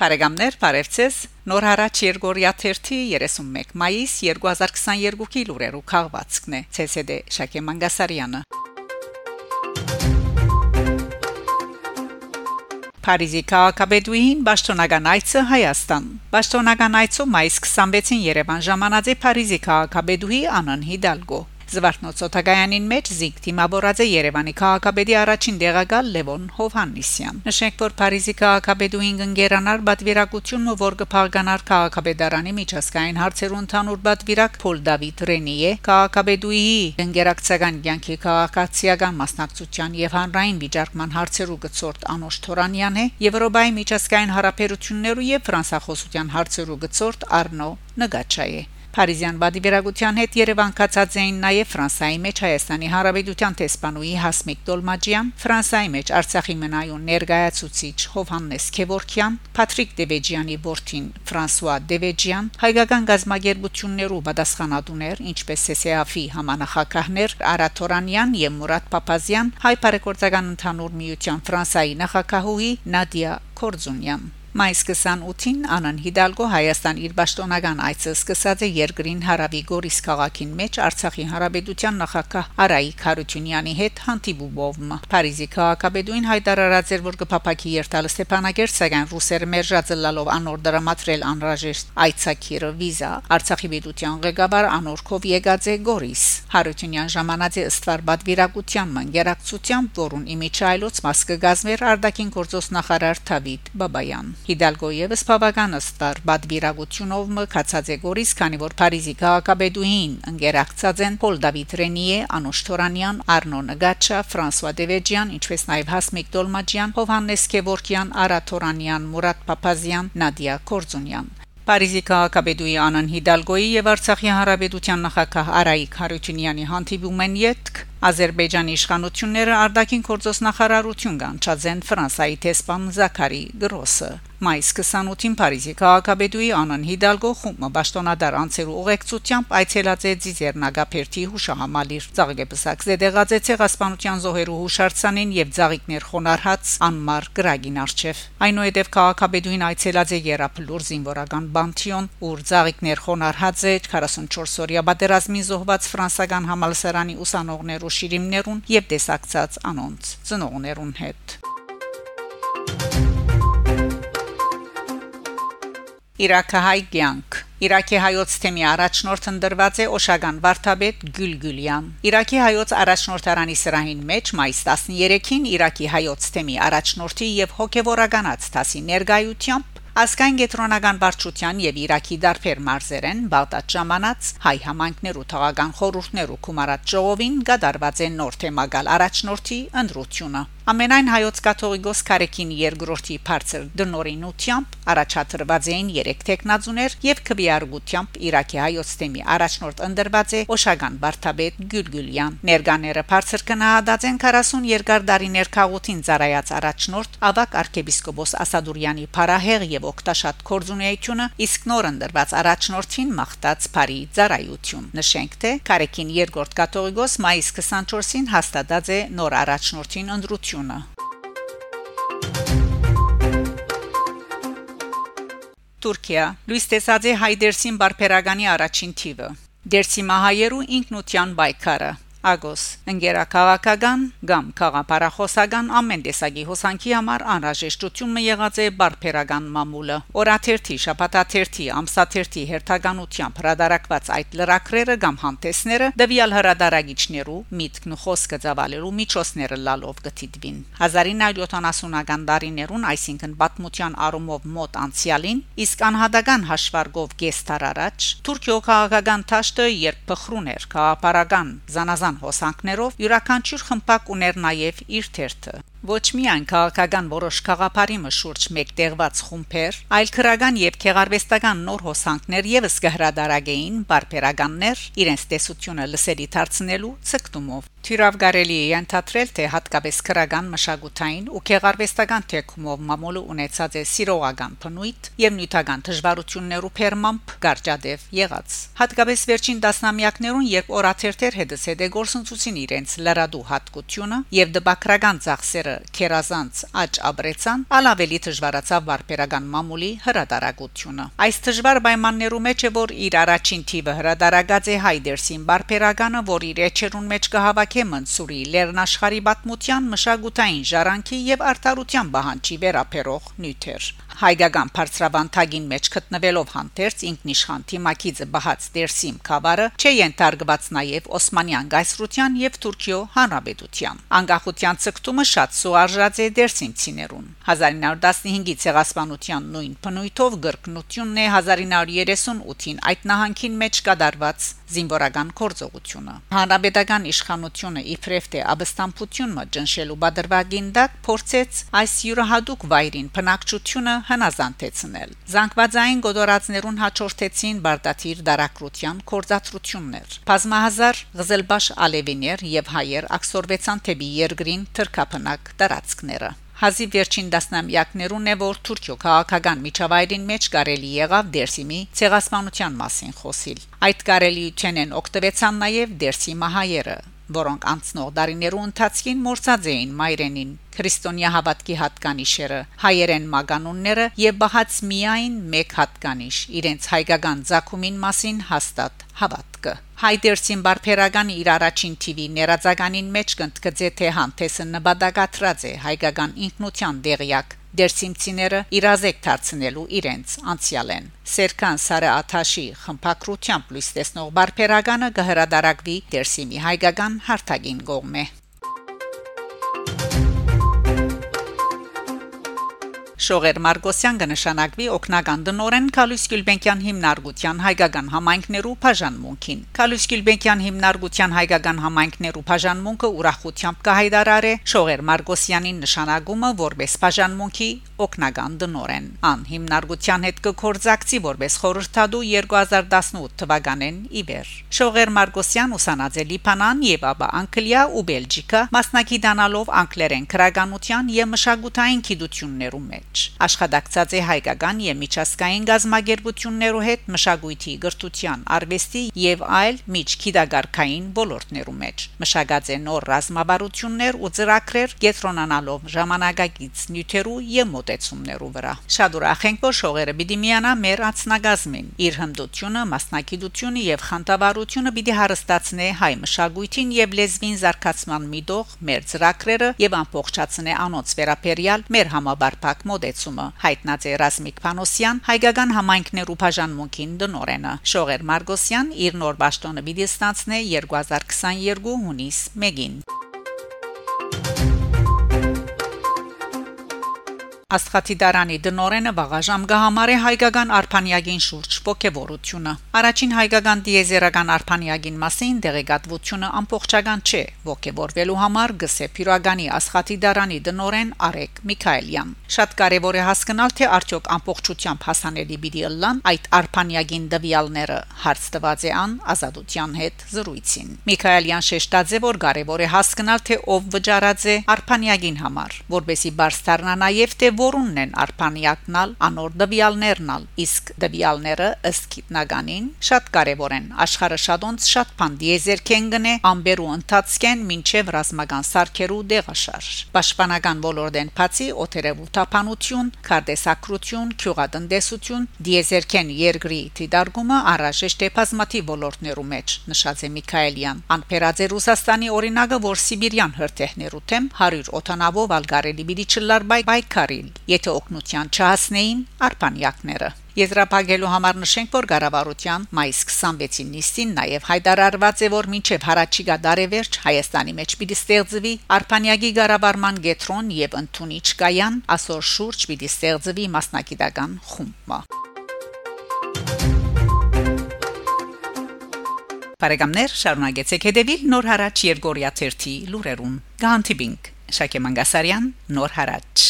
Բարեկամներ, բարևձեզ։ Նոր հարաճ Երգորիա 31 մայիս 2022-ի լուրերու քաղվածքն է ՑՍԴ Շակե Մանգասարյանը։ Փարիզի քաղաքապետուհին Պաշտոնական այցը Հայաստան Պաշտոնական այցը մայիս 26-ին Երևան ժամանած է Փարիզի քաղաքապետուհի Անան Հիդալգո Զվարթնոցոթագայանին մեջ զիգ թիմավորած է Երևանի քաղաքապետի առաջին դեղակալ Լևոն Հովհաննիսյան։ Նշենք, որ Փարիզի քաղաքապետուին գնգերանար բադվիրակությունն ու որ կփաղկանար քաղաքապետարանի միջազգային հարցերու ընդհանուր բադվիրակ Փոլ Դավիթ Ռենիե քաղաքապետուի գնգերակցական ցանկի քաղաքացիական մասնակցության եւ հանրային վիճարկման հարցերու գծորտ Անոշ Թորանյան է Եվրոպայի միջազգային հարաբերություններու եւ ֆրանսախոսության հարցերու գծորտ Արնո Նգաչայե Փարիզյան բադիվերագության հետ Երևան կացած էին նաև Ֆրանսայի մեջ Հայաստանի Հանրապետության տեսփանուի Հասմիկ Տոլմաջյան, Ֆրանսայի մեջ Արցախի մնայուն ներկայացուցիչ Հովհաննես Քևորքյան, Փատրիկ Դևեջյանի որդին Ֆրանսուଆ Դևեջյան, հայկական գազագերբություններու պատասխանատուներ, ինչպես ՍՍԱՖ-ի համանախագահներ Արաթորանյան եւ Մուրադ Պապազյան, հայ բարեգործական ընդհանուր միության Ֆրանսայի նախագահուհի Նադիա Կորձունյան Մայիս 28-ին Անան Հիդալգո Հայաստան իր պաշտոնական այցը սկսած է երկրին Հարավի Գորիս քաղաքին մեջ Արցախի Հանրապետության նախագահ Արայիկ Խարությունյանի հետ հանդիպումով Փարիզի քաղաքապետուին հայտարարած էր որ կփապակի երթալ Ստեփանագերտ սակայն ռուսերը մերժած լալով անոր դրամատրել անհրաժեշտ այցակիրը վիզա Արցախի պետության ղեկավար Անորքով եկած է Գորիս Խարությունյան ժամանած է ըստվար բադվիրակության մանգերակցությամբ որուն իմիջայլոց մաս կգազմեր Արդակին գործոս նախարար Թավիթ Բաբայան Հիդալգո եւս բավական ըստար բադվիրագությունով մկացած է գորիս, քանի որ Փարիզի քաղաքապետուհին ընկերակցած են Պոլ Դավիթ Ռենիե, Անուշ Թորանյան, Արնո Նգաչա, Ֆրանսուଆ Դևեջյան, ինչպես նաեւ Հասմիկ Դոլմաջյան, Հովհաննես Քևորքյան, Արա Թորանյան, Մուրադ Փափազյան, Նադիա Կորձունյան Փարիզի քաղաքապետուի Անան Հիդալգոյի եւ Արցախի հանրապետության նախագահ Արայիկ Հարությունյանի հանդիպումեն յետք Ադրբեջանի իշխանությունները արտաքին գործոս նախարարություն կանչածեն Ֆրանսայի տեսփան Զաքարի Գրոսը մայիս 28-ին Փարիզի քաղաքապետուի Անան Հիդալգո խումբը ճշտոնադար անցերու ուղեկցությամբ այցելած է Ձիզերնագապերտի հուշահամալիր Ծաղկեպսակ զեդեղած է ցեղասպանության զոհերու հուշարձանին եւ ծաղիկներ խոնարհած անմար գրագին արչեվ այնուհետև քաղաքապետուին այցելած է Երապլուր զինվորական բանտիոն ուր ծաղիկներ խոնարհած է 44 օրյա պատերազմի զոհված ֆրանսական համալսարանի ուսանողներու ու շիրիմներուն եւ տեսակցած անոնց ծնողներուն հետ Իրաքահայ կյանք Իրաքի հայոց թեմի առաջնորդ ընդրված է Օշագան Վարդապետ Գյուլգյուլյան։ Իրաքի հայոց առաջնորդարանի սրահին մեջ մայիս 13-ին Իրաքի հայոց թեմի առաջնորդի եւ հոգեվորականած տասի ներգայությամբ Ասկայն գետրոնական վարչության եւ Իրաքի դարբեր մարզերեն Բաղդադ ժամանած հայ համայնքներու թաղական խորհուրդներու կումարած ժողովին գդարված են նոր թեմագալ առաջնորդի ընդրությունը Ամենայն հայոց կաթողիկոս Կարեկին երկրորդի բարձր դնորինությամբ առաջադրված էին 3 տեխնազուներ եւ քվիարգությամբ Իրաքի հայոց թեմի առաջնորդ ընդրված է Օշագան Վարդապետ Գյուլգյուլյան ներկաները բարձր կնահատած են 40 երկար դարիներ քաղաքին ծառայած առաջնորդ ավակ arczepiskopos Ասադուրյանի փարահեղ եւ օկտաշատ կորձունեությունը իսկ նոր ընդրված առաջնորդին մաղթած բարի ծառայություն նշենք թե Կարեկին երկրորդ կաթողիկոս մայիս 24-ին հաստատած է նոր առաջնորդին ընդրություն ընտրությունը Թուրքիա. Լույս տեսած է Հայդերսին բարբերագանի առաջին թիվը Դերսի մահայերու ինքնության բայկարը Ագոս ընկերակաղակական կամ քաղաքապարախոսական ամեն տեսակի հոսանքի համար անհրաժեշտությունը եղած է բարբերական մամուլը օրաթերթի շաբաթաթերթի ամսաթերթի հերթականությամբ հրադարակված այդ լրակրերը կամ համտեսները դվյալ հրադարագիչներու միտքն ու խոսքը ծավալելու միջոցները լալով գտիդվին 1970-ական դարիներուն այսինքն պատմության առումով մոտ անցյալին իսկ անհատական հաշվարկով գեստար առաջ Թուրքիո քաղաքական ճաշտը երբ փխրուն էր քաղաքապարական զանազան քաղաքական հոսանքներով յուրաքանչյուր խմբակ ուներ նաև իր թերթը Ոչ միայն քաղաքական որոշ խաղապարի մշուրջ մեկտեղված խումբեր, այլ քրական եւ քեղարվեստական նոր հոսանքներ եւս կհրադարագեին բարբերականներ իրենց տեսությունը լսելի դարձնելու ցկտումով։ Թիրավ գարելի է ենթադրել, թե հատկապես քրական մշակութային ու քեղարվեստական թեկումով մամուլը ունեցած է սիրողական փնույթ եւ նյութական դժվարություններու փերմամբ գարճադև եղած։ Հատկապես վերջին տասնամյակներուն, երբ օրաթերթեր հետս հետ է գործընծուցին իրենց լրադու հատկությունը եւ դպակրական ծախսերը հայերը քերազանց աճ աբրեցան, ալավելի դժվարացավ վարպերական մամուլի հրադարագությունը։ Այս դժվար պայմաններու մեջ է որ իր առաջին թիվը հրադարագած է հայդերսին վարպերականը, որ իր էջերուն մեջ կհավաքե Մնսուրի լեռնաշխարի պատմության մշակութային ժառանգի եւ արդարության բանջի վերապերող նյութեր հայկական բարձրավանդագին մեջ գտնվելով հանդերձ ինքնիշխան թիմակիցը բահած Տերսիմ Խավարը չէ ենթարկված նաև Օսմանյան գայսրության եւ Թուրքիո հանրապետության։ Անկախության ցկտումը շատ սուարժած է Տերսիմ ցիներուն։ 1915-ի ցեղասպանության նույն բնույթով գրկնությունն է 1938-ին այդ նահանգին մեջ կդարված զինվորական կորձողությունը։ Հանրապետական իշխանությունը իբրև թե աբստամբությունը ճնշելու բادرվագին դակ փորձեց այս յուրահատուկ վայրին բնակչությունը հնազանդեցնել զանգվածային գոդորածներուն հաջորդեցին բարտաթիր դարակրության կորձացություններ բազմահազար գզելբաշ ալևիներ եւ հայեր ակսորվեցան թեպի երկրին թրքապնակ տարածքները Հազիվ վերջին դասնամյակներուն է որ Թուրքիո քաղաքական միջավայրին մեջ կարելի եղավ Դերսիմի ցեղասպանության մասին խոսիլ։ Այդ կարելիությունն են օգտվեցան նաև Դերսիմա հայերը, որոնք անցնող դարիներու ընթացքին մորցած էին մայրենին քրիստոնյա հավատքի հատկանիշերը հայերեն մագանունները եւ բահած միայն մեկ հատկանիշ իրենց հայկական ցակումին մասին հաստատ հավատքը Հայդերսին բարբերական իր առաջին TV ներածականին մեջ կընդգծե թե հանդեսը նպատակատրած է հայկական ինքնության դեղյակ դերսիմցիները իրազեկ դարձնելու իրենց անցյալեն Սերքան Սարը Աթաշի խմփակրությամբ լույս տեսնող բարբերականը կհրադարակվի դերսիմի հայկական հարթագին գողմե Շողեր Մարգոսյան կնշանակվի օկնական դնորեն Կալուս Գյուլբենկյան հիմնարկության հայկական համայնքներու բաժանմունքին։ Կալուս Գյուլբենկյան հիմնարկության հայկական համայնքներու բաժանմունքը ուրախությամբ կհայտարարե Շողեր Մարգոսյանին նշանակումը որպես բաժանմունքի օկնական դնորեն։ Ան հիմնարկության հետ կկորձակցի որպես խորհրդադու 2018 թվականին իբեր։ Շողեր Մարգոսյան ուսանած է Լիբանան եւ ապա Անգլիա ու Բելգիկա մասնակցանալով անգլերեն քրագանության եւ մշակութային գիտություններու մեջ մեջ աշխատակցած է հայկական եւ միջազգային գազագերբություններու հետ մշակույթի, գրթության, արվեստի եւ այլ միջքիդագարքային ոլորտներու մեջ մշակած է նոր ռազմավարություններ ու ծրագրեր կենտրոնանալով ժամանակակից նյութերու եւ մոտեցումներու վրա շատ ուրախ ենք որ շողերը պիտի միանա մեր ածնագազմին իր հմտությունը մասնակցությունը եւ խանդավառությունը պիտի հարստացնե հայ մշակույթին եւ լեզվին զարգացման միտող մեր ծրագրերը եւ ամբողջացնե անոնց վերապերյալ մեր համաբարփակ մոդեցումը հայտնած է Ռազմիկ Փանոսյան հայկական համայնքներու բաժանմունքին դնորենը Շողեր Մարգոսյան իր նոր ճաշտոնը պիտի ստանցնե 2022 հունիս 1-ին Աստղաթի դարանի դնորենը վաղաժամ կհամարի հայկական արփանյակին շուրջ ողջավորությունը։ Առաջին հայկական դիեզերական արփանյակին մասին դեղեկատվությունը ամբողջական չէ։ Ողջավորվելու համար գսե Փիրագանի աստղաթի դարանի դնորեն Արեկ Միքայելյան։ Շատ կարևոր է հասկանալ, թե արդյոք ամբողջությամբ հասանելի պիտի ըլլան այդ արփանյակին դվյալները հարց տված է ան ազատության հետ զրույցին։ Միքայելյան շեշտած է, որ կարևոր է հասկանալ, թե ով վճարած է արփանյակին համար, որբեսի բարձ դառնա նաև թե որոնն են արփանյակնալ անոր դվյալներնալ իսկ դվյալները ըստ գիտնականին շատ կարևոր են աշխարհը շատոնց շատ բան դիեզերքեն գնե ամբերու ընթացքեն մինչև ռազմական սարքերու դեղաշարժ պաշտպանական ոլորտեն բացի օթերևութապանություն քարտեսակրություն քյուղատնտեսություն դիեզերքեն երկրի դիդարգումը առաջ է բազմաթիվ ոլորտներու մեջ նշած է Միքայելյան անփերած է Ռուսաստանի օրինակը որ Սիբիրյան հրթեհներու թեմ 100 օթանավով ալգարելի բիդի չլար բայ բայկարիլ եթե օկնության չհասնեին արբանյակները Եզրափակելու համար նշենք, որ Գարավարության մայիս 26-ին նիստին նաև հայտարարված է, որ մինչև հարաճիգա դարևերջ Հայաստանի մեջ պիտի ստեղծվի Արփանյակի Գարավարման գետրոն եւ ընդունիչ կայան, ասոր շուրջ պիտի ստեղծվի մասնակիտական խումբ։ Բարեկամներ, շարունակեցեք հետևել Նոր հարաճ Երգորիա 1-ի լուրերուն։ Գանտիբինգ Շակե Մանգասարյան, Նոր հարաճ